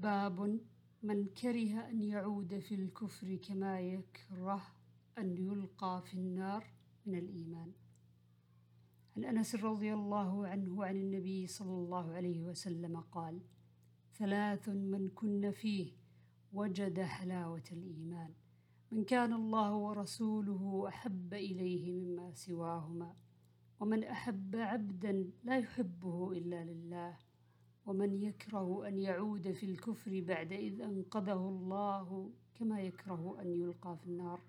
باب من كره أن يعود في الكفر كما يكره أن يلقى في النار من الإيمان. عن أنس رضي الله عنه عن النبي صلى الله عليه وسلم قال ثلاث من كن فيه وجد حلاوة الإيمان. من كان الله ورسوله أحب إليه مما سواهما. ومن أحب عبدا لا يحبه إلا لله. ومن يكره أن يعود في الكفر بعد إذ أنقذه الله كما يكره أن يلقى في النار.